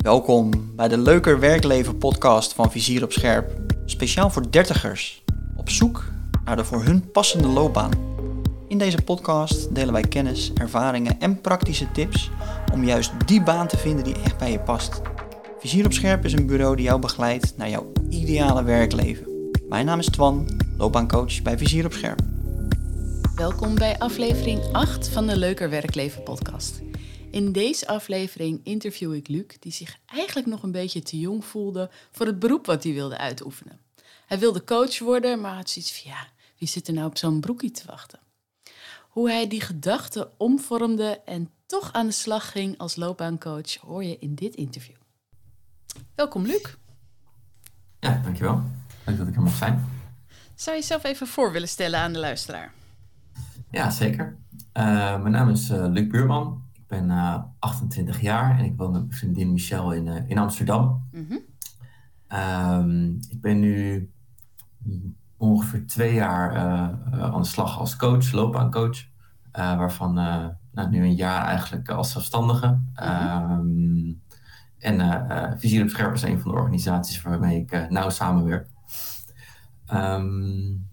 Welkom bij de Leuker Werkleven podcast van Vizier op Scherp. Speciaal voor dertigers. Op zoek naar de voor hun passende loopbaan. In deze podcast delen wij kennis, ervaringen en praktische tips om juist die baan te vinden die echt bij je past. Vizier op Scherp is een bureau die jou begeleidt naar jouw ideale werkleven. Mijn naam is Twan, loopbaancoach bij Vizier op Scherp. Welkom bij aflevering 8 van de Leuker Werkleven podcast. In deze aflevering interview ik Luc, die zich eigenlijk nog een beetje te jong voelde voor het beroep wat hij wilde uitoefenen. Hij wilde coach worden, maar had zoiets van ja, wie zit er nou op zo'n broekie te wachten? Hoe hij die gedachten omvormde en toch aan de slag ging als loopbaancoach hoor je in dit interview. Welkom Luc. Ja, dankjewel. Leuk dat ik er mag zijn. Zou je jezelf even voor willen stellen aan de luisteraar? Ja, zeker. Uh, mijn naam is uh, Luc Buurman. Ik ben uh, 28 jaar en ik woon met mijn vriendin Michelle in, in Amsterdam. Mm -hmm. um, ik ben nu ongeveer twee jaar aan de slag als coach, loopbaancoach. waarvan nou, nu een jaar eigenlijk als zelfstandige. Mm -hmm. um, en Vizier op Scherp is een van de organisaties waarmee ik nauw samenwerk. Um,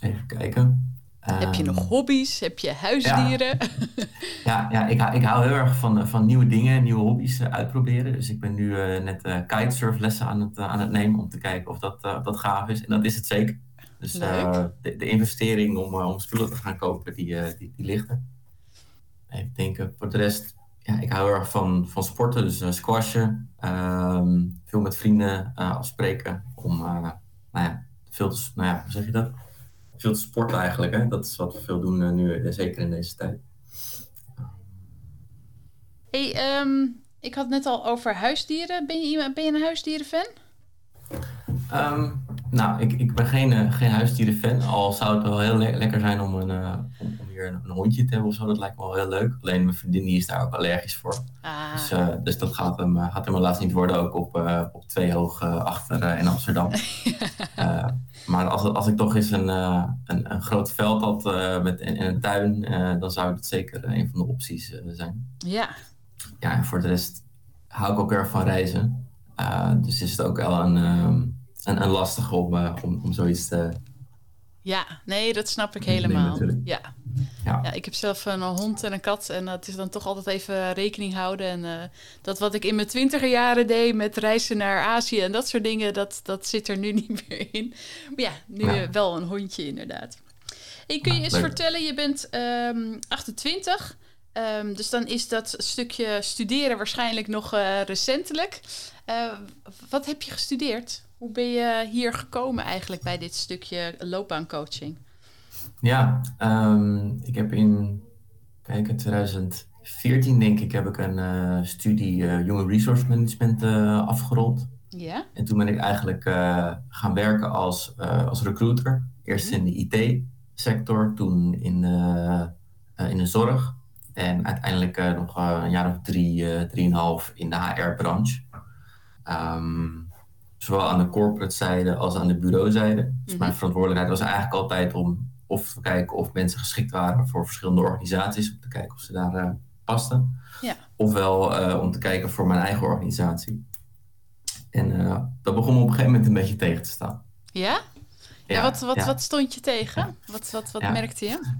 even kijken. Heb je nog hobby's? Heb je huisdieren? Ja, ja, ja ik, ik hou heel erg van, van nieuwe dingen, nieuwe hobby's uh, uitproberen. Dus ik ben nu uh, net uh, kitesurflessen aan het, aan het nemen om te kijken of dat, dat gaaf is. En dat is het zeker. Dus de, de, investering om, om spullen te gaan kopen, die, die, die ligt er. Even denken, voor de rest, ja, ik hou heel erg van, van sporten. Dus squashen, um, veel met vrienden afspreken om, nou ja, veel te, nou ja, hoe zeg je dat? Veel te sporten eigenlijk. Hè? Dat is wat we veel doen uh, nu, zeker in deze tijd. Hey, um, ik had net al over huisdieren. Ben je, ben je een huisdierenfan? Um, nou, ik, ik ben geen, uh, geen huisdierenfan. Al zou het wel heel le lekker zijn om, een, uh, om, om hier een, een, hondje te hebben of zo. Dat lijkt me wel heel leuk. Alleen mijn vriendin die is daar ook allergisch voor. Ah. Dus, uh, dus dat gaat hem, gaat hem helaas niet worden. Ook op, op twee hoog achter in Amsterdam. maar als, als ik toch eens een, een, een groot veld had met, in, in een tuin, dan zou het zeker een van de opties zijn. Ja. Ja, en voor de rest hou ik ook erg van reizen. dus is het ook wel een... Um, en, en lastig om, uh, om, om zoiets te. Ja, nee, dat snap ik helemaal. Ja. Ja. ja, ik heb zelf een hond en een kat. En dat is dan toch altijd even rekening houden. En uh, dat wat ik in mijn twintiger jaren deed met reizen naar Azië en dat soort dingen, dat, dat zit er nu niet meer in. Maar ja, nu ja. wel een hondje inderdaad. Hey, kun je eens leuk. vertellen, je bent um, 28. Um, dus dan is dat stukje studeren waarschijnlijk nog uh, recentelijk. Uh, wat heb je gestudeerd? Hoe ben je hier gekomen eigenlijk bij dit stukje loopbaancoaching? Ja, um, ik heb in kijk, 2014 denk ik heb ik een uh, studie uh, Human Resource Management uh, afgerond. Ja. En toen ben ik eigenlijk gaan werken als, als recruiter. Eerst in de IT-sector, toen in, in de zorg. En uiteindelijk nog een jaar of drie, drieënhalf in de HR-branche. Um, zowel aan de corporate zijde als aan de bureauzijde. Dus mm-hmm. mijn verantwoordelijkheid was eigenlijk altijd om of te kijken of mensen geschikt waren voor verschillende organisaties, om te kijken of ze daar uh, pasten. Ja. Ofwel uh, om te kijken voor mijn eigen organisatie. En uh, dat begon me op een gegeven moment een beetje tegen te staan. Ja? Ja, ja wat, wat, ja. wat stond je tegen? Wat, wat, wat merkte je?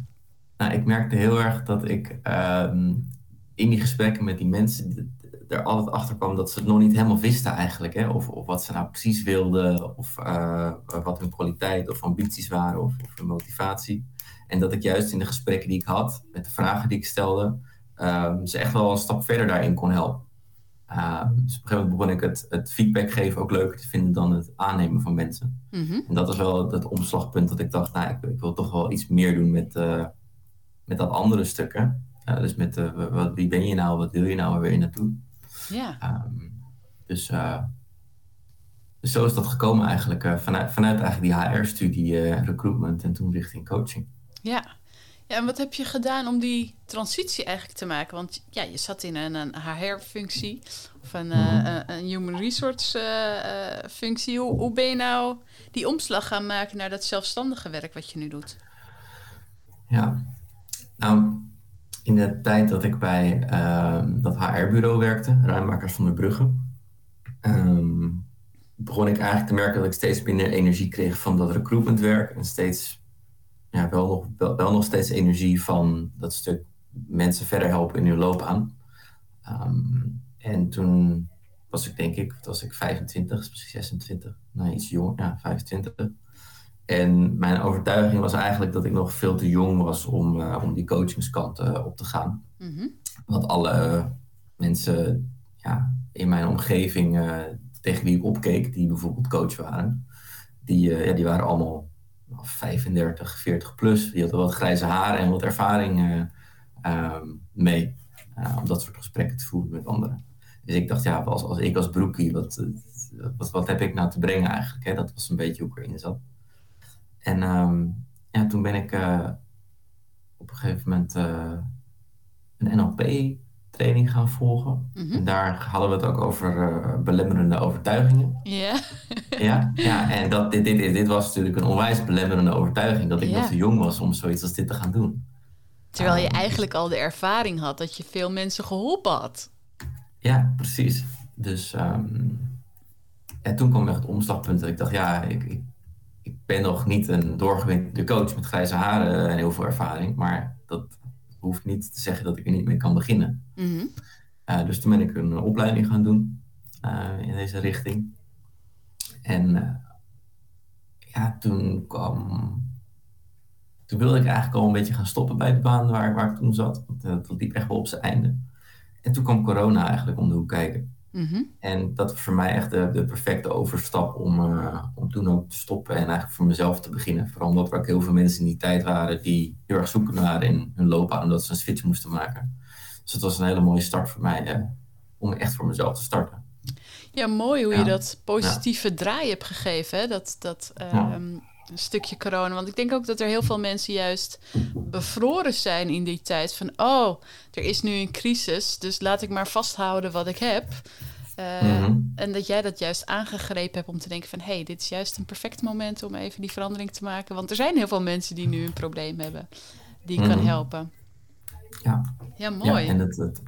Nou, ik merkte heel erg dat ik um, in die gesprekken met die mensen er altijd achter kwam dat ze het nog niet helemaal wisten eigenlijk. Hè? Of, of wat ze nou precies wilden, of uh, wat hun kwaliteit of ambities waren, of, of, hun motivatie. En dat ik juist in de gesprekken die ik had, met de vragen die ik stelde, um, ze echt wel een stap verder daarin kon helpen. Uh, dus op een gegeven moment begon ik het, het, feedback geven ook leuker te vinden dan het aannemen van mensen. Mm-hmm. En dat was wel het omslagpunt dat ik dacht, nou, ik, ik wil toch wel iets meer doen met, uh, met dat andere stukken. Uh, dus met wat, wie ben je nou, wat wil je nou, waar wil je naartoe? Ja. Um, dus, uh, dus zo is dat gekomen eigenlijk uh, vanuit, vanuit eigenlijk die HR-studie uh, recruitment en toen richting coaching. Ja. ja, en wat heb je gedaan om die transitie eigenlijk te maken? Want ja, je zat in een, een HR-functie of een, mm-hmm. een, human resource functie. Hoe, hoe ben je nou die omslag gaan maken naar dat zelfstandige werk wat je nu doet? Ja, nou in de tijd dat ik bij ehm, dat HR-bureau werkte, Ruimmakers van de Bruggen, ehm, begon ik eigenlijk te merken dat ik steeds minder energie kreeg van dat recruitmentwerk en steeds, ja, wel nog, wel, wel nog steeds energie van dat stuk mensen verder helpen in hun loopbaan. Um, en toen was ik denk ik, was ik 25, 26, nou iets jonger, ja, 25. En mijn overtuiging was eigenlijk dat ik nog veel te jong was om, uh, om die coachingskant uh, op te gaan. Mm -hmm. Want alle mensen ja, in mijn omgeving uh, tegen wie ik opkeek, die bijvoorbeeld coach waren, die, ja, die waren allemaal 35, 40 plus. Die hadden wat grijze haren en wat ervaring mee om dat soort gesprekken te voeren met anderen. Dus ik dacht, ja, als, als ik als broekie, wat, wat, wat heb ik nou te brengen eigenlijk? Hè? Dat was een beetje hoe ik erin zat. En um, ja, toen ben ik uh, op een gegeven moment uh, een NLP-training gaan volgen. Mm -hmm. En daar hadden we het ook over uh, belemmerende overtuigingen. Yeah. ja. Ja, en dat, dit, dit, dit was natuurlijk een onwijs belemmerende overtuiging. Dat ik yeah. nog te jong was om zoiets als dit te gaan doen. Terwijl je eigenlijk al de ervaring had dat je veel mensen geholpen had. Ja, precies. Dus um, en toen kwam echt het omslagpunt dat ik dacht, ja, ik, ik, ik ben nog niet een doorgewinterde coach met grijze haren en heel veel ervaring, maar dat hoeft niet te zeggen dat ik er niet mee kan beginnen. Mm -hmm. uh, dus toen ben ik een opleiding gaan doen uh, in deze richting. En uh, ja, toen kwam. Toen wilde ik eigenlijk al een beetje gaan stoppen bij de baan waar, waar ik toen zat. Want dat liep echt wel op zijn einde. En toen kwam corona eigenlijk om de hoek kijken. Mm -hmm. En dat was voor mij echt de, de perfecte overstap om, uh, om toen ook te stoppen en eigenlijk voor mezelf te beginnen. Vooral omdat er ook heel veel mensen in die tijd waren die heel erg zoekend waren in hun loopbaan, omdat ze een switch moesten maken. Dus het was een hele mooie start voor mij uh, om echt voor mezelf te starten. Ja, mooi hoe ja. je dat positieve ja. draai hebt gegeven. Hè? Dat, dat uh, ja. Een stukje corona. Want ik denk ook dat er heel veel mensen juist bevroren zijn in die tijd. Van, oh, er is nu een crisis, dus laat ik maar vasthouden wat ik heb. Uh, mm -hmm. En dat jij dat juist aangegrepen hebt om te denken van... hé, hey, dit is juist een perfect moment om even die verandering te maken. Want er zijn heel veel mensen die nu een probleem hebben, die je mm -hmm. kan helpen. Ja, ja mooi. Ja, en het,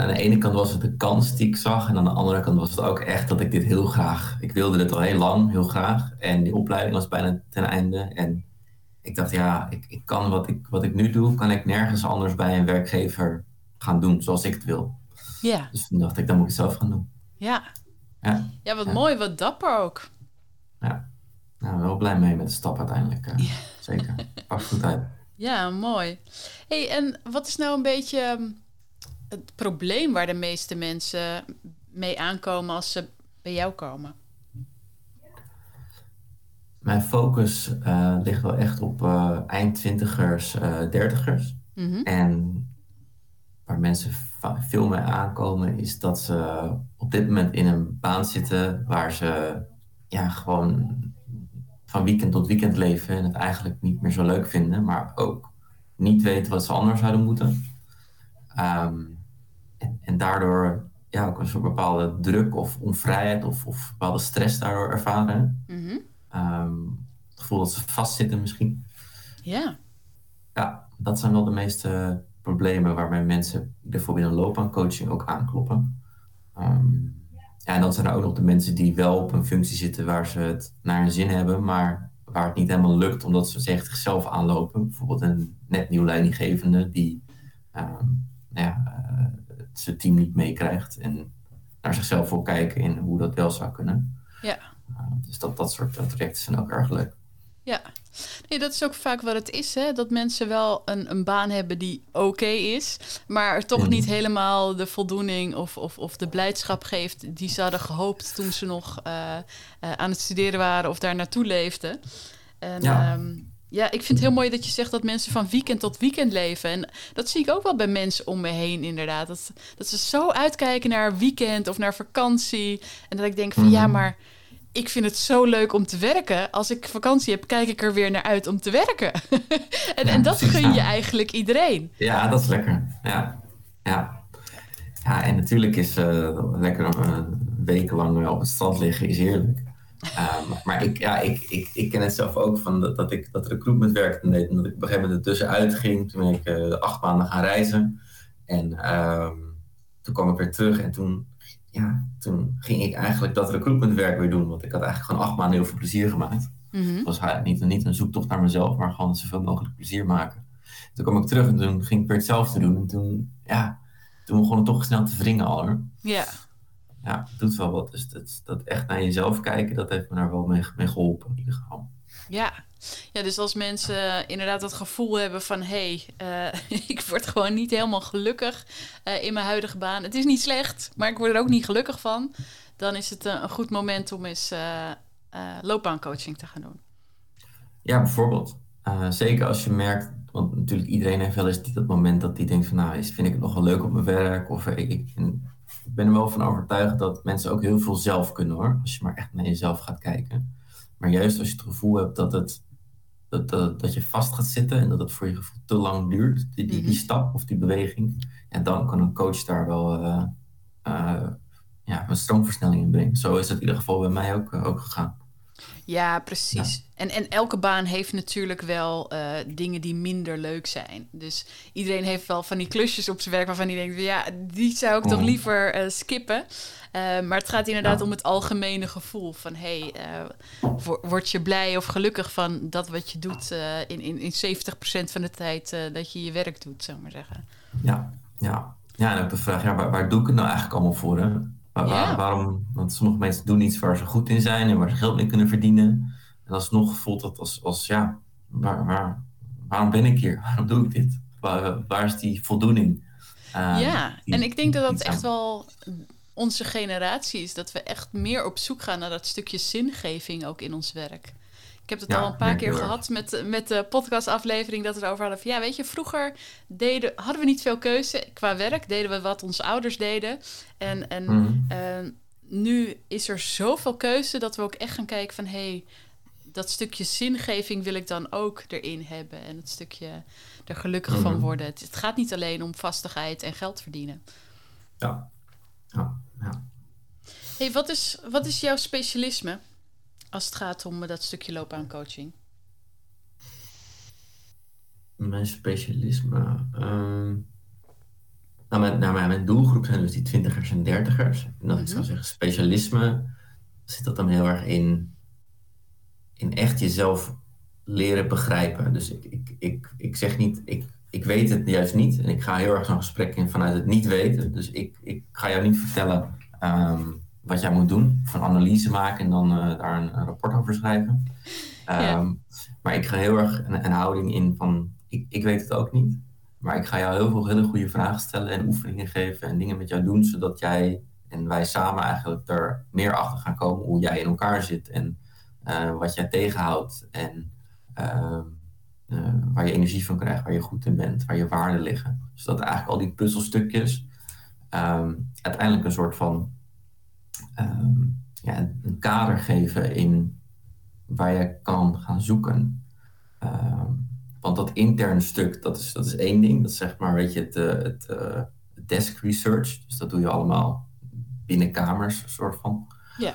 aan de ene kant was het de kans die ik zag... en aan de andere kant was het ook echt dat ik dit heel graag... ik wilde dit al heel lang, heel graag. En die opleiding was bijna ten einde. En ik dacht, ja, ik, ik kan wat ik, wat ik nu doe... kan ik nergens anders bij een werkgever gaan doen zoals ik het wil. Ja. Dus toen dacht ik, dan moet ik het zelf gaan doen. Ja. Ja, ja wat ja. mooi, wat dapper ook. Ja, nou, wel blij mee met de stap uiteindelijk. Uh, ja. Zeker. Pakt goed uit. Ja, mooi. hey, en wat is nou een beetje het probleem waar de meeste mensen mee aankomen als ze bij jou komen? Mijn focus uh, ligt wel echt op uh, eindtwintigers, dertigers. Mm -hmm. En waar mensen veel mee aankomen, is dat ze op dit moment in een baan zitten waar ze ja, gewoon van weekend tot weekend leven en het eigenlijk niet meer zo leuk vinden, maar ook niet weten wat ze anders zouden moeten. Um, en, daardoor ja, ook een soort bepaalde druk of onvrijheid of, of bepaalde stress daardoor ervaren. Mm -hmm. um, het gevoel dat ze vastzitten misschien. Ja. Ja, dat zijn wel de meeste problemen waarmee mensen bijvoorbeeld in een loopbaancoaching ook aankloppen. Um, ja, en dan zijn er ook nog de mensen die wel op een functie zitten waar ze het naar hun zin hebben, maar waar het niet helemaal lukt omdat ze zich zichzelf aanlopen. Bijvoorbeeld een net nieuw leidinggevende die um, ja, uh, zijn team niet meekrijgt en naar zichzelf wil kijken in hoe dat wel zou kunnen. Ja. Uh, dus dat, dat soort trajecten zijn ook erg leuk. Ja, nee, dat is ook vaak wat het is. Hè? Dat mensen wel een, een baan hebben die oké okay is, maar toch niet helemaal de voldoening of, of, of de blijdschap geeft die ze hadden gehoopt toen ze nog uh, uh, aan het studeren waren of daar naartoe leefden. En, ja. Um, ja, ik vind het heel mooi dat je zegt dat mensen van weekend tot weekend leven. En dat zie ik ook wel bij mensen om me heen, inderdaad. Dat, dat ze zo uitkijken naar weekend of naar vakantie. En dat ik denk van mm. ja, maar ik vind het zo leuk om te werken. Als ik vakantie heb, kijk ik er weer naar uit om te werken. en, ja, en dat precies, gun je ja. eigenlijk iedereen. Ja, dat is lekker. Ja, ja. ja en natuurlijk is uh, lekker een week lang op het strand liggen is heerlijk. Ehm, maar ik, ja, ik, ik, ik ken het zelf ook van dat, dat ik dat recruitmentwerk deed en dat ik op een gegeven moment ertussenuit ging. Toen ben ik uh, acht maanden gaan reizen. En ehm, toen kwam ik weer terug en toen, ja, toen ging ik eigenlijk dat recruitmentwerk weer doen. Want ik had eigenlijk gewoon acht maanden heel veel plezier gemaakt. Mm Het was niet, niet een zoektocht naar mezelf, maar gewoon zoveel mogelijk plezier maken. Toen kwam ik terug en toen ging ik weer hetzelfde doen. En toen, ja, toen begon het toch snel te wringen al. Ja ja, het doet wel wat. Dus dat, dat echt naar jezelf kijken, dat heeft me daar wel mee, mee geholpen in ieder geval. Ja. ja, dus als mensen inderdaad dat gevoel hebben van... hé, hey, uh, ik word gewoon niet helemaal gelukkig uh, in mijn huidige baan. Het is niet slecht, maar ik word er ook niet gelukkig van. Dan is het een, een goed moment om eens uh, loopbaancoaching te gaan doen. Ja, bijvoorbeeld. zeker als je merkt... want natuurlijk iedereen heeft wel eens dat moment dat hij denkt van... nou, vind ik het nog wel leuk op mijn werk? Of ik, ik ik ben er wel van overtuigd dat mensen ook heel veel zelf kunnen hoor. Als je maar echt naar jezelf gaat kijken. Maar juist als je het gevoel hebt dat, het, dat, dat, dat je vast gaat zitten en dat het voor je gevoel te lang duurt, die, die, die mhm. stap of die beweging, en dan kan een coach daar wel uh, uh, ja, een stroomversnelling in brengen. Zo is het in ieder geval bij mij ook, uh, ook gegaan. Ja, precies. En, en elke baan heeft natuurlijk wel uh, dingen die minder leuk zijn. Dus iedereen heeft wel van die klusjes op zijn werk waarvan hij denkt: ja, die zou ik toch mm. liever uh, skippen. Uh, maar het gaat inderdaad om het algemene gevoel van: hey, word je blij of gelukkig van dat wat je doet in, in, in 70% van de tijd dat je je werk doet, zou ik maar zeggen. Ja, ja. ja en ook de vraag: ja, waar, waar doe ik het nou eigenlijk allemaal voor? Hè? Waarom? Want sommige mensen doen iets waar ze goed in zijn en waar ze geld mee kunnen verdienen. En alsnog voelt dat als, als ja, waar, waar, waarom ben ik hier? Waarom doe ik dit? Waar, waar is die voldoening? Uh, ja, en ik denk dat dat echt wel onze generatie is. Dat we echt meer op zoek gaan naar dat stukje zingeving ook in ons werk. Ik heb het al een paar keer gehad met, met de podcastaflevering dat we erover hadden. Van, ja, weet je, vroeger deden, hadden we niet veel keuze qua werk. Deden we wat onze ouders deden. En, en mhm. ehm, nu is er zoveel keuze dat we ook echt gaan kijken van... hey, dat stukje zingeving wil ik dan ook erin hebben. En het stukje er gelukkig van mhm. worden. Het, het, gaat niet alleen om vastigheid en geld verdienen. Ja. ja. ja. hey, wat is, wat is jouw specialisme? Als het gaat om dat stukje loopbaancoaching? Mijn specialisme. Uh, nou, mijn, nou, mijn doelgroep zijn dus die twintigers en dertigers. En dat ik zou mhm. zeggen, specialisme zit dat dan heel erg in, in echt jezelf leren begrijpen. Dus ik, ik, ik, ik zeg niet, ik, ik weet het juist niet. En ik ga heel erg zo'n gesprek in vanuit het niet weten. Dus ik, ik ga jou niet vertellen um, wat jij moet doen. Van analyse maken en dan uh, daar een, een, rapport over schrijven. Um, Maar ik ga heel erg een, een, houding in van, ik, ik weet het ook niet. Maar ik ga jou heel veel hele goede vragen stellen en oefeningen geven en dingen met jou doen, zodat jij en wij samen eigenlijk er meer achter gaan komen hoe jij in elkaar zit en uh, wat jij tegenhoudt en uh, uh, waar je energie van krijgt, waar je goed in bent, waar je waarden liggen. Zodat eigenlijk al die puzzelstukjes um, uiteindelijk een soort van um, ja, een kader geven in waar je kan gaan zoeken. Um, want dat interne stuk, dat is, dat is één ding. Dat is zeg maar, weet je, het, uh, het uh, desk research. Dus dat doe je allemaal binnen kamers, soort van. Ja.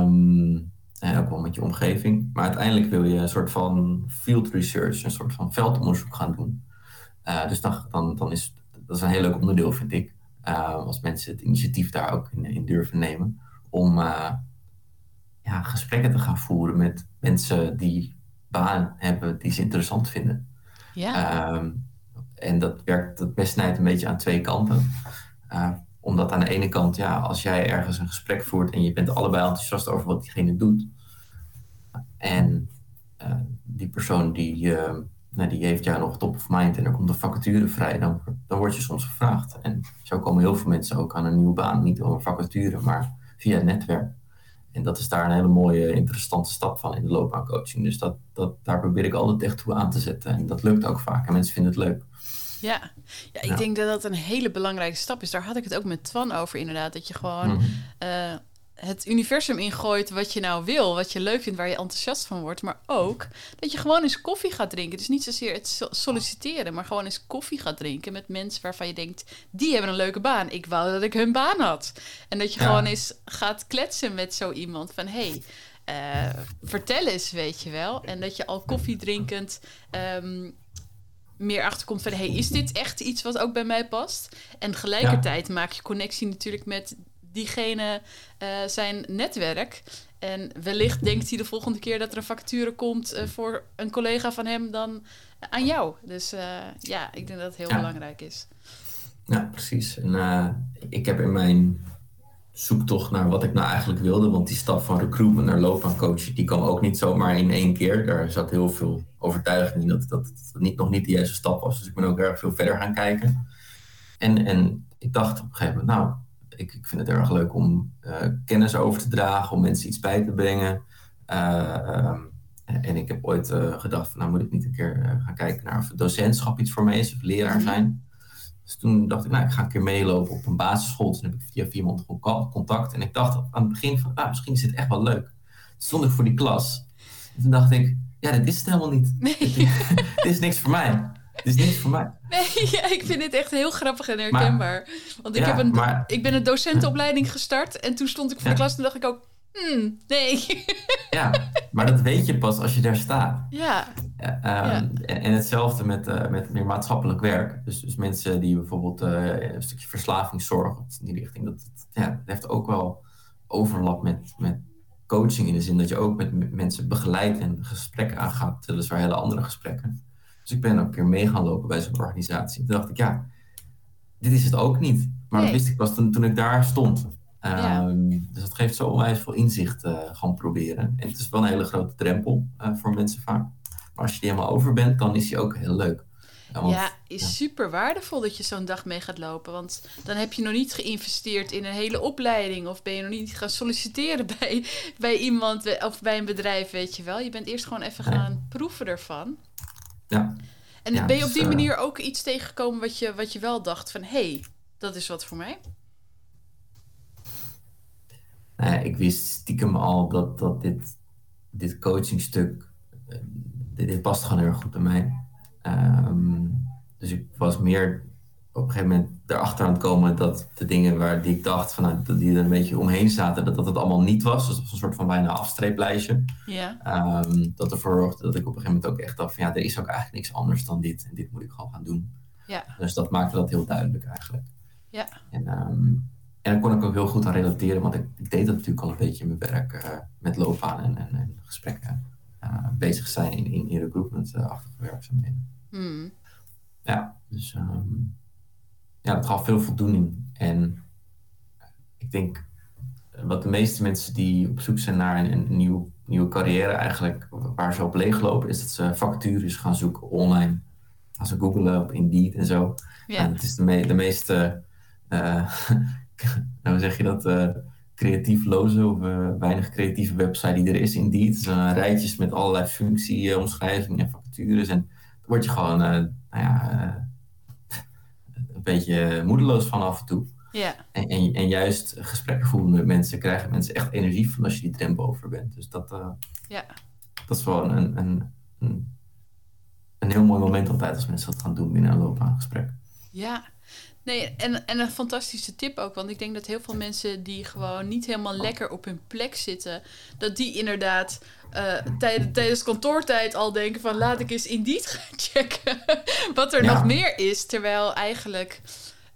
Um, en ook wel met je omgeving. Maar uiteindelijk wil je een soort van field research, een soort van veldonderzoek gaan doen. Uh, dus dan, dan, dan is dat is een heel leuk onderdeel, vind ik. Uh, als mensen het initiatief daar ook in, in durven nemen. Om uh, ja, gesprekken te gaan voeren met mensen die baan hebben die ze interessant vinden. Ja. Uh, en dat werkt, dat best snijdt een beetje aan twee kanten. Uh, omdat aan de ene kant, ja, als jij ergens een gesprek voert en je bent allebei enthousiast over wat diegene doet. En die persoon die nou, die heeft jou nog top of mind en er komt een vacature vrij, dan, dan word je soms gevraagd. En zo komen heel veel mensen ook aan een nieuwe baan, niet door een vacature, maar via het netwerk. En dat is daar een hele mooie, interessante stap van in de loopbaancoaching. Dus dat, dat, daar probeer ik altijd echt toe aan te zetten. En dat lukt ook vaak en mensen vinden het leuk. Ja, ja ik denk dat dat een hele belangrijke stap is. Daar had ik het ook met Twan over inderdaad. Dat je gewoon mhm. eh, het universum ingooit wat je nou wil, wat je leuk vindt, waar je enthousiast van wordt. Maar ook dat je gewoon eens koffie gaat drinken. Dus niet zozeer het solliciteren, maar gewoon eens koffie gaat drinken met mensen waarvan je denkt, die hebben een leuke baan. Ik wou dat ik hun baan had. En dat je gewoon eens gaat kletsen met zo iemand van, hey, vertel eens, weet je wel. En dat je al koffie drinkend um, meer achterkomt van... hey, is dit echt iets wat ook bij mij past? En tegelijkertijd maak je connectie natuurlijk met diegene uh, zijn netwerk. En wellicht denkt hij de volgende keer dat er een vacature komt uh, voor een collega van hem dan aan jou. Dus ja, ik denk dat het heel ja. belangrijk is. Ja, precies. En ik heb in mijn zoektocht naar wat ik nou eigenlijk wilde, want die stap van recruitment naar loopbaancoach, die kwam ook niet zomaar in één keer. Daar zat heel veel overtuiging in dat dat, dat niet, nog niet de juiste stap was. Dus ik ben ook erg veel verder gaan kijken. En, en ik dacht op een gegeven moment, nou, ik, ik vind het erg leuk om uh, kennis over te dragen, om mensen iets bij te brengen. Uh, en ik heb ooit uh, gedacht, van, nou moet ik niet een keer gaan kijken naar of docentschap iets voor mij is, of leraar mhm. zijn. Dus toen dacht ik, nou, ik ga een keer meelopen op een basisschool. Toen heb ik via vier maanden contact. En ik dacht aan het begin van, nou, misschien is dit echt wel leuk. Toen stond ik voor die klas. En toen dacht ik, ja, dit is het helemaal niet. Nee. dit is niks voor mij. Het is niks voor mij. Nee, ja, ik vind dit echt heel grappig en herkenbaar. Want ik, heb een, ik ben een docentenopleiding gestart en toen stond ik voor de klas en dacht ik ook, hmm, nee. Ja, maar dat weet je pas als je daar staat. Ja. Um, En hetzelfde met, uh, met meer maatschappelijk werk. Dus, dus mensen die bijvoorbeeld uh, een stukje verslavingszorg in die richting, dat, heeft ook wel overlap met, met coaching in de zin dat je ook met, mensen begeleidt en gesprekken aangaat, weliswaar hele andere gesprekken. Dus ik ben ook een keer mee gaan lopen bij zo'n organisatie. Toen dacht ik, ja, dit is het ook niet. Maar dat wist ik pas toen, toen ik daar stond. Um, Dus dat geeft zo onwijs veel inzicht uh, gewoon proberen. En het is wel een hele grote drempel uh, voor mensen vaak. Maar als je die helemaal over bent, dan is die ook heel leuk. Ja, want, ja is ja. super waardevol dat je zo'n dag mee gaat lopen. Want dan heb je nog niet geïnvesteerd in een hele opleiding. Of ben je nog niet gaan solliciteren bij, bij iemand of bij een bedrijf, weet je wel. Je bent eerst gewoon even gaan proeven ervan. Ja. En ja, ben je op die dus, manier ook iets tegengekomen wat je, wat je wel dacht van... hé, hey, dat is wat voor mij? Nou ja, ik wist stiekem al dat, dat dit, dit coachingstuk... Uh, dit, dit, past gewoon heel erg goed bij mij. Um, dus ik was meer op een gegeven moment erachter aan het komen dat de dingen waar die ik dacht van nou, die er een beetje omheen zaten, dat dat het allemaal niet was. Dus dat was een soort van bijna afstreeplijstje. Ja. Um, dat ervoor zorgde dat ik op een gegeven moment ook echt dacht van ja, er is ook eigenlijk niks anders dan dit. En dit moet ik gewoon gaan doen. Ja. Dus dat maakte dat heel duidelijk eigenlijk. Ja. En, um, en daar kon ik ook heel goed aan relateren, want ik, ik deed dat natuurlijk al een beetje in mijn werk uh, met loopbaan en, en, en gesprekken. Uh, bezig zijn in, in, in recruitment-achtige werkzaamheden. Hmm. Ja, dus um, ja, het gaf veel voldoening. En ik denk wat de meeste mensen die op zoek zijn naar een, een nieuw, nieuwe carrière eigenlijk, waar ze op leeglopen, is dat ze vacatures gaan zoeken online. Als ze googelen op Indeed en zo. Ja. En het is de, me de meeste, uh, hoe zeg je dat, uh, creatiefloze of uh, weinig creatieve website die er is. Indeed, het zijn rijtjes met allerlei functieomschrijvingen en vacatures. En dan word je gewoon, nou ja beetje moedeloos van af en toe. Ja. En, en, en, juist gesprekken voeren met mensen krijgen mensen echt energie van als je die drempel over bent. Dus dat, uh, ja. dat is wel een, een, een, een heel mooi moment altijd als mensen dat gaan doen binnen een loopbaangesprek. Ja, Nee, en, en een fantastische tip ook. Want ik denk dat heel veel mensen die gewoon niet helemaal lekker op hun plek zitten, dat die inderdaad uh, tijdens, tijdens kantoortijd al denken van laat ik eens Indeed gaan checken wat er ja. nog meer is. Terwijl eigenlijk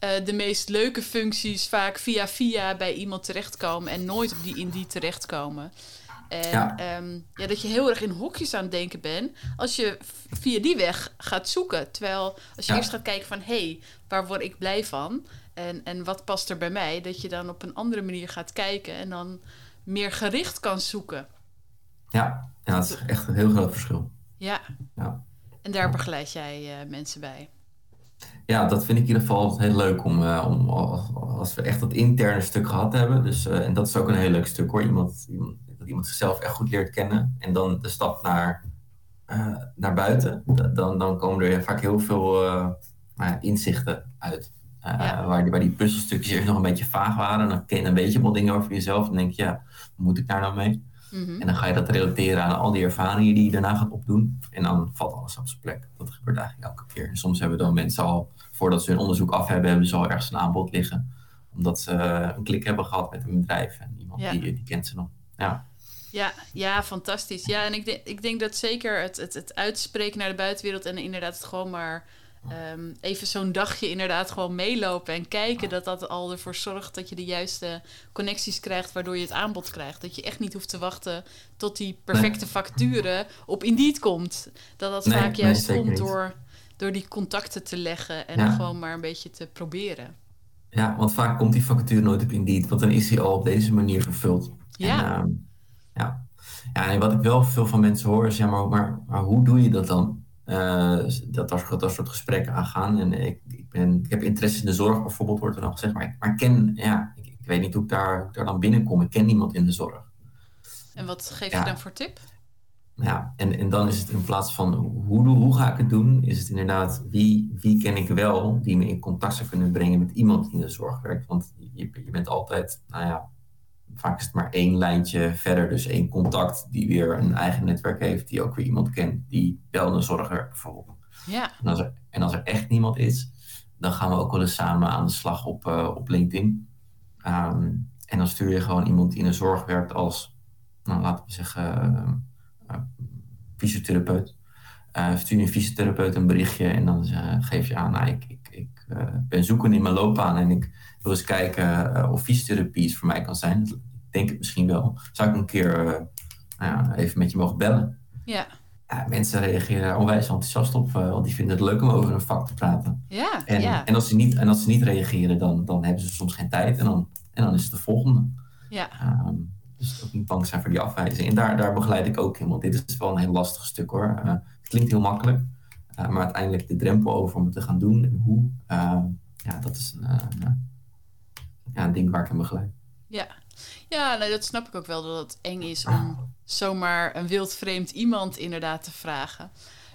uh, de meest leuke functies vaak via via bij iemand terechtkomen en nooit op die Indeed terechtkomen. En ja. Um, ja, dat je heel erg in hokjes aan het denken bent als je via die weg gaat zoeken. Terwijl als je Ja. eerst gaat kijken van hé, hey, waar word ik blij van? En, en wat past er bij mij? Dat je dan op een andere manier gaat kijken en dan meer gericht kan zoeken. Ja, ja dat is echt een heel groot verschil. Ja, Ja. en daar begeleid jij eh, mensen bij. Ja, dat vind ik in ieder geval heel leuk om, eh, om als, als we echt dat interne stuk gehad hebben. Dus, eh, en dat is ook een heel leuk stuk hoor. Iemand, iemand, dat iemand zichzelf echt goed leert kennen. En dan de stap naar, eh, naar buiten. Da- Dan, dan komen er vaak heel veel eh, inzichten uit. Eh, Ja. waar, die, waar die puzzelstukjes eerst nog een beetje vaag waren. Dan ken je een beetje wat dingen over jezelf. En denk je, ja, wat moet ik daar nou mee? Mhm. En dan ga je dat relateren aan al die ervaringen die je daarna gaat opdoen. En dan valt alles op zijn plek. Dat gebeurt eigenlijk elke keer. En soms hebben dan mensen al, voordat ze hun onderzoek af hebben, hebben ze al ergens een aanbod liggen. Omdat ze een klik hebben gehad met een bedrijf. En iemand Ja. die, die kent ze nog. Ja. Ja, ja, fantastisch. Ja, en ik, denk ik denk dat zeker het, het, het uitspreken naar de buitenwereld en inderdaad het gewoon maar Ehm, even zo'n dagje inderdaad gewoon meelopen en kijken dat dat al ervoor zorgt dat je de juiste connecties krijgt, waardoor je het aanbod krijgt. Dat je echt niet hoeft te wachten tot die perfecte facturen op Indeed komt. Dat dat vaak juist komt door, door die contacten te leggen en gewoon maar een beetje te proberen. Ja, want vaak komt die factuur nooit op Indeed, want dan is die al op deze manier vervuld. Ja. En, uh, ja. ja, en wat ik wel veel van mensen hoor is, ja, maar, maar, maar hoe doe je dat dan? Uh, dat, dat, dat soort gesprekken aangaan. En ik, ik, ben, ik heb interesse in de zorg bijvoorbeeld, wordt er dan gezegd. Maar ik, maar ken, ja, ik, ik, weet niet hoe ik daar, daar dan binnenkom. Ik ken niemand in de zorg. En wat geef je dan voor tip? Ja, en, en dan is het in plaats van hoe, hoe ga ik het doen, is het inderdaad wie, wie ken ik wel die me in contact zou kunnen brengen met iemand die in de zorg werkt. Want je, je bent altijd, nou ja, vaak is het maar één lijntje verder, dus één contact die weer een eigen netwerk heeft, die ook weer iemand kent die wel een zorger bijvoorbeeld. Ja. En als, er, en als er echt niemand is, dan gaan we ook wel eens samen aan de slag op, uh, op LinkedIn. Um, en dan stuur je gewoon iemand die in de zorg werkt als, nou, laten we zeggen, uh, uh, fysiotherapeut. stuur je een fysiotherapeut een berichtje en dan geef je aan, nou, ik, ik, ik ben zoekende in mijn loopbaan en ik wil eens kijken of fysiotherapie iets voor mij kan zijn. Denk het misschien wel. Zou ik een keer uh, nou ja, even met je mogen bellen? Ja. ja mensen reageren onwijs enthousiast op, uh, want die vinden het leuk om over een vak te praten. Ja, en, ja. en, als, ze niet, en als ze niet reageren, dan, dan hebben ze soms geen tijd en dan, en dan is het de volgende. Ja. Um, dus ook niet bang zijn voor die afwijzing. En daar, daar begeleid ik ook in, want dit is wel een heel lastig stuk hoor. Uh, het klinkt heel makkelijk, maar uiteindelijk de drempel over om het te gaan doen en hoe, ja, dat is een ja, een ding waar ik hem begeleid. Ja, ja nee, dat snap ik ook wel, dat het eng is om zomaar een wildvreemd iemand inderdaad te vragen.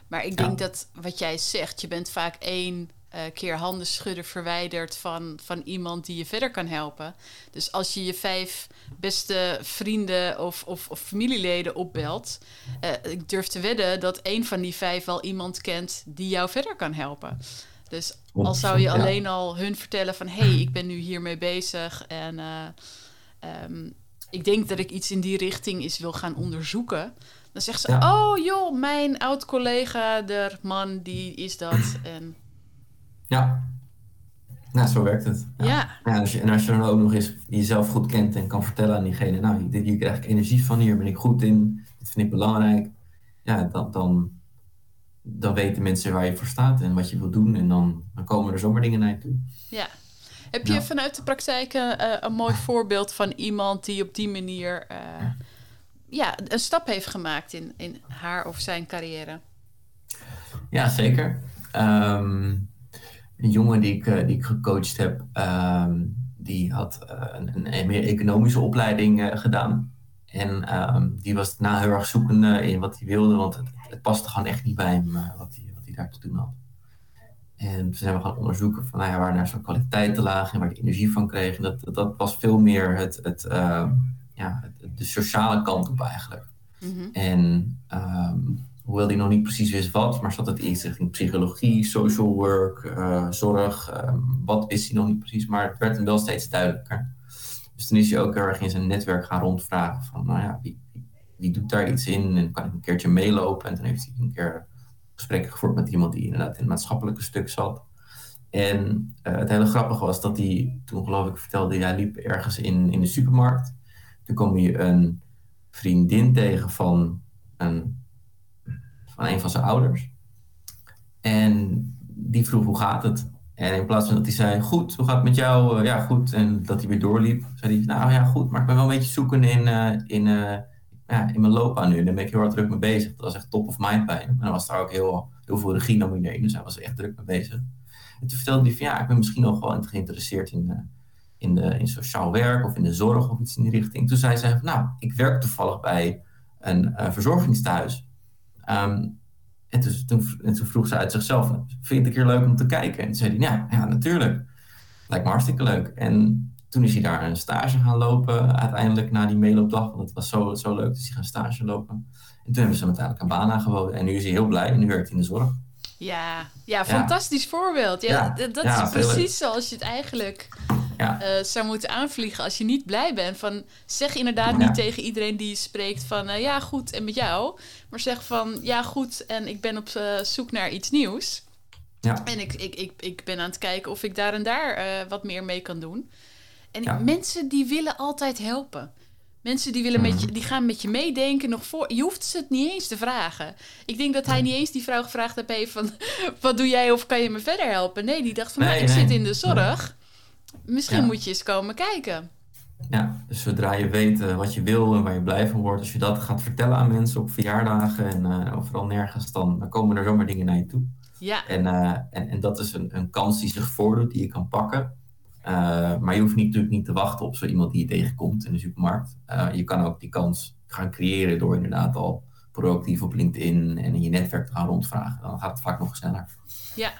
Maar ik denk ja. dat wat jij zegt, je bent vaak één uh, keer handen schudden verwijderd van, van iemand die je verder kan helpen. Dus als je je vijf beste vrienden of, of, of familieleden opbelt, uh, ik durf te wedden dat één van die vijf wel iemand kent die jou verder kan helpen. Dus al zou je alleen al hun vertellen van... hé, hey, ik ben nu hiermee bezig en uh, um, ik denk dat ik iets in die richting is wil gaan onderzoeken... dan zegt ze, ja. oh joh, mijn oud-collega, de man, die is dat. En... Ja, nou, zo werkt het. Ja. ja. ja als je, en als je dan ook nog eens jezelf goed kent en kan vertellen aan diegene... nou, dit, hier krijg ik energie van, hier ben ik goed in, dit vind ik belangrijk... ja, dan... dan dan weten mensen waar je voor staat en wat je wil doen. En dan, dan komen er zomaar dingen naar je toe. Ja. Heb je vanuit de praktijk uh, een mooi voorbeeld van iemand die op die manier uh, ja, een stap heeft gemaakt in, in haar of zijn carrière? Ja, zeker. Um, een jongen die ik, die ik gecoacht heb, um, die had een, een, meer economische opleiding gedaan. En um, die was na heel erg zoekende in wat hij wilde, want het, het paste gewoon echt niet bij hem uh, wat, hij, wat hij daar te doen had. En toen zijn we gaan onderzoeken van nou ja, waar naar zijn kwaliteit te laag en waar hij energie van kreeg. En dat, dat, dat was veel meer het, het, uh, ja, de sociale kant op eigenlijk. Mm-hmm. En um, hoewel hij nog niet precies wist wat, maar zat het eerst richting psychologie, social work, uh, zorg. Um, wat wist hij nog niet precies, maar het werd hem wel steeds duidelijker. Dus toen is hij ook heel erg in zijn netwerk gaan rondvragen van, nou ja, wie, wie, wie doet daar iets in en kan ik een keertje meelopen? En toen heeft hij een keer gesprekken gevoerd met iemand die inderdaad in het maatschappelijke stuk zat. En uh, het hele grappige was dat hij, toen geloof ik vertelde, hij liep ergens in, in de supermarkt. Toen kwam hij een vriendin tegen van een, van een van zijn ouders. En die vroeg, hoe gaat het? En in plaats van dat hij zei, goed, hoe gaat het met jou? Uh, ja, goed. En dat hij weer doorliep, zei hij, nou ja, goed, maar ik ben wel een beetje zoeken in, uh, in, ja, in mijn loopbaan nu. Daar ben ik heel hard druk mee bezig. Dat was echt top of mind bij hem. En dan was daar ook heel, heel veel regie beneden. Dus hij was echt druk mee bezig. En toen vertelde hij van, ja, ik ben misschien nog wel geïnteresseerd in, in, de, in sociaal werk of in de zorg of iets in die richting. Toen zei zij van, nou, ik werk toevallig bij een verzorgingstehuis. Um, en toen, toen, en toen, vroeg ze uit zichzelf, vind je het een keer leuk om te kijken? En toen zei hij, ja, ja, natuurlijk. Lijkt me hartstikke leuk. En toen is hij daar een stage gaan lopen, uiteindelijk na die meeloopdag. Want het was zo, zo leuk, dus hij gaan stage lopen. En toen hebben ze hem uiteindelijk een baan aangeboden. En nu is hij heel blij en nu werkt hij in de zorg. Ja, ja fantastisch voorbeeld. Ja, dat is precies zoals je het eigenlijk ja. uh, zou moeten aanvliegen als je niet blij bent. Van, zeg inderdaad niet tegen iedereen die spreekt van uh, ja, goed en met jou. Maar zeg van ja, goed en ik ben op uh, zoek naar iets nieuws. Ja. En ik, ik, ik, ik ben aan het kijken of ik daar en daar wat meer mee kan doen. En mensen die willen altijd helpen. Mensen die, willen met mhm. je, die gaan met je meedenken nog voor. Je hoeft ze het niet eens te vragen. Ik denk dat hij niet eens die vrouw gevraagd heeft van... wat doe jij of kan je me verder helpen? Nee, die dacht van... Nou, ik zit in de zorg. Misschien moet je eens komen kijken. Ja, dus zodra je weet uh, wat je wil en waar je blij van wordt... als je dat gaat vertellen aan mensen op verjaardagen en uh, overal nergens... Dan, dan komen er zomaar dingen naar je toe. Ja. En, uh, en, en dat is een, een kans die zich voordoet, die je kan pakken... Uh, maar je hoeft niet, natuurlijk niet te wachten op zo iemand die je tegenkomt in de supermarkt. Uh, je kan ook die kans gaan creëren door inderdaad al proactief op LinkedIn en in je netwerk te gaan rondvragen. Dan gaat het vaak nog sneller. Ja.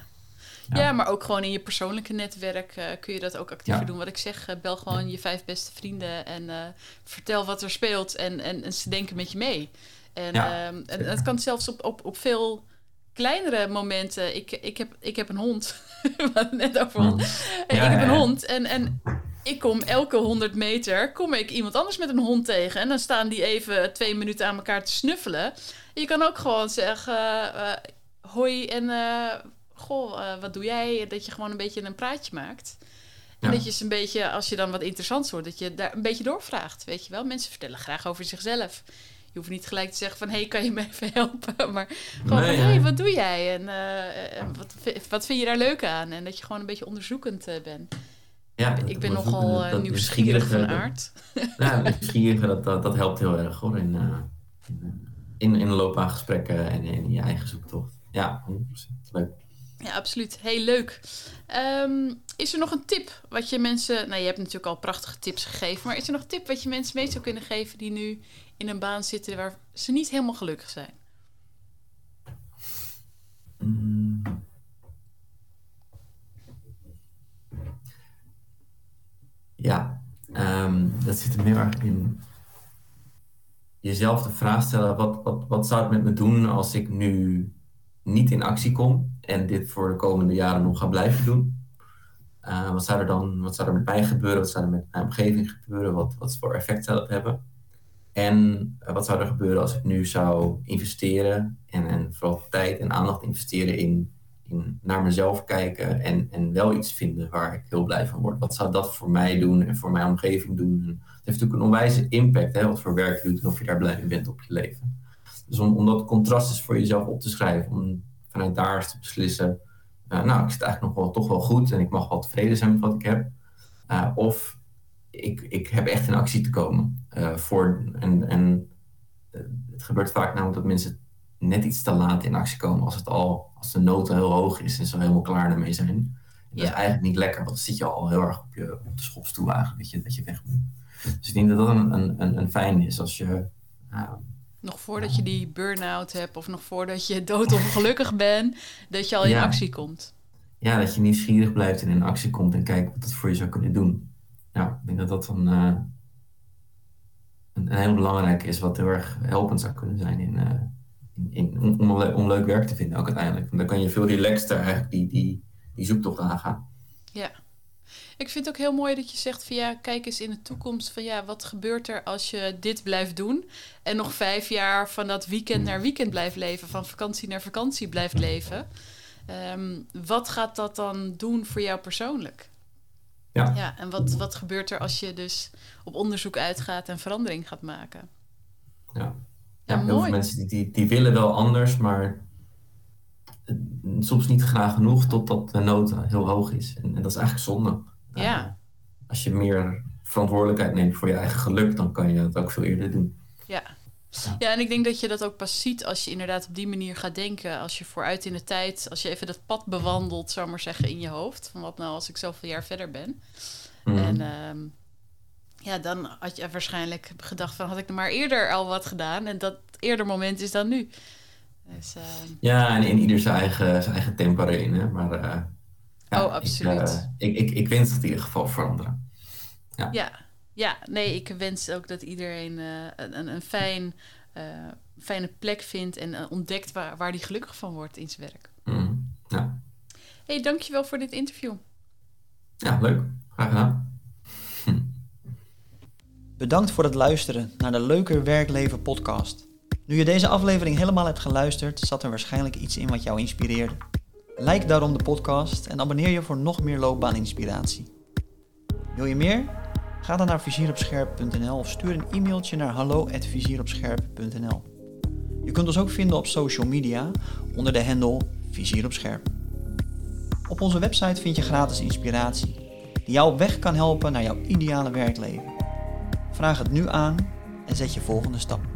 Ja. maar ook gewoon in je persoonlijke netwerk uh, kun je dat ook actiever doen. Wat ik zeg, bel gewoon je vijf beste vrienden en vertel wat er speelt en, en, en, ze denken met je mee. En, ehm, en het kan zelfs op, op, op veel kleinere momenten. Ik, ik, heb, ik heb een hond. Net over hond. ik heb een hond en, en ik kom elke 100 meter kom ik iemand anders met een hond tegen. En dan staan die even twee minuten aan elkaar te snuffelen. Je kan ook gewoon zeggen: uh, hoi en uh, goh, wat doe jij? Dat je gewoon een beetje een praatje maakt. En dat je ze een beetje, als je dan wat interessants hoort, dat je daar een beetje doorvraagt. Weet je wel, mensen vertellen graag over zichzelf je hoeft niet gelijk te zeggen van... hé, hey, kan je me even helpen? Maar gewoon hé, hey, wat doe jij? En uh, wat, wat vind je daar leuk aan? En dat je gewoon een beetje onderzoekend uh, bent. Ja, ik ben nogal uh, nieuwsgierig van aard. Ja, nieuwsgierig, dat, dat, dat, helpt heel erg hoor. In, in, in loopbaangesprekken en in je eigen zoektocht. Ja, 100% leuk. Ja, absoluut. Heel leuk. Um, is er nog een tip wat je mensen... Nou, je hebt natuurlijk al prachtige tips gegeven. Maar is er nog een tip wat je mensen mee zou kunnen geven... die nu in een baan zitten waar ze niet helemaal gelukkig zijn? Mm. Ja, um, dat zit heel erg in jezelf de vraag stellen: wat, wat, wat zou het met me doen als ik nu niet in actie kom en dit voor de komende jaren nog ga blijven doen? Uh, wat zou er dan wat zou er met mij gebeuren? Wat zou er met mijn omgeving gebeuren? Wat, wat voor effect zou dat hebben? En eh, wat zou er gebeuren als ik nu zou investeren en, en vooral tijd en aandacht investeren in, in naar mezelf kijken en, en wel iets vinden waar ik heel blij van word? Wat zou dat voor mij doen en voor mijn omgeving doen? het heeft natuurlijk een onwijze impact, hè, wat voor werk je doet en of je daar blij mee bent op je leven. Dus om, om dat contrast eens voor jezelf op te schrijven, om vanuit daar eens te beslissen, uh, nou, ik zit eigenlijk nog wel toch wel goed en ik mag wel tevreden zijn met wat ik heb. Uh, of ik, ik heb echt in actie te komen. Uh, voor, en en het gebeurt vaak namelijk dat mensen net iets te laat in actie komen als, het al, als de nood heel hoog is en ze helemaal klaar ermee zijn. En dat is eigenlijk niet lekker, want dan zit je al heel erg op, je, op de schopstoel eigenlijk, dat je, dat je weg moet. Dus ik denk dat dat een, een, een fijn is als je... Nog voordat je die burn-out hebt of nog voordat je doodongelukkig bent, dat je al in actie komt. Ja, dat je nieuwsgierig blijft en in actie komt en kijkt wat het voor je zou kunnen doen ja, ik denk dat dat een, uh, een, een, heel belangrijk is, wat heel erg helpend zou kunnen zijn in, uh, in, in om, om, leuk werk te vinden ook uiteindelijk. Want dan kan je veel relaxter eigenlijk die, die, die zoektocht aangaan. Ja. Ik vind het ook heel mooi dat je zegt van ja, kijk eens in de toekomst van ja, wat gebeurt er als je dit blijft doen en nog vijf jaar van dat weekend naar weekend blijft leven, van vakantie naar vakantie blijft leven. Um, wat gaat dat dan doen voor jou persoonlijk? Ja. ja en wat, wat gebeurt er als je dus op onderzoek uitgaat en verandering gaat maken? Ja, ja, heel veel mensen die, die, die, willen wel anders, maar soms niet graag genoeg totdat de nood heel hoog is. En, en dat is eigenlijk zonde. Ja. Uh, als je meer verantwoordelijkheid neemt voor je eigen geluk, dan kan je het ook veel eerder doen. Ja, ja, en ik denk dat je dat ook pas ziet als je inderdaad op die manier gaat denken. Als je vooruit in de tijd, als je even dat pad bewandelt, zou maar zeggen, in je hoofd. Van wat nou als ik zoveel jaar verder ben. Mhm. En ehm, ja, dan had je waarschijnlijk gedacht van had ik er maar eerder al wat gedaan. En dat eerder moment is dan nu. Dus, ehm, ja, en in ieder zijn eigen, zijn eigen tempo erin. Hè? Maar, uh, ja, oh, absoluut. Ik, uh, ik, ik, ik wens het in ieder geval veranderen. Ja. ja. Ja, nee, ik wens ook dat iedereen uh, een, een fijn, uh, fijne plek vindt en uh, ontdekt waar, waar die gelukkig van wordt in zijn werk. Mm. hey, dankjewel voor dit interview. Ja, leuk. Graag gedaan. Bedankt voor het luisteren naar de Leuker Werkleven podcast. Nu je deze aflevering helemaal hebt geluisterd, zat er waarschijnlijk iets in wat jou inspireerde. Like daarom de podcast en abonneer je voor nog meer loopbaaninspiratie. Wil je meer? Ga dan naar vizieropscherp.nl of stuur een e-mailtje naar hallo@vizieropscherp.nl. Je kunt ons ook vinden op social media onder de handle Vizier op. Op onze website vind je gratis inspiratie die jou op weg kan helpen naar jouw ideale werkleven. Vraag het nu aan en zet je volgende stap.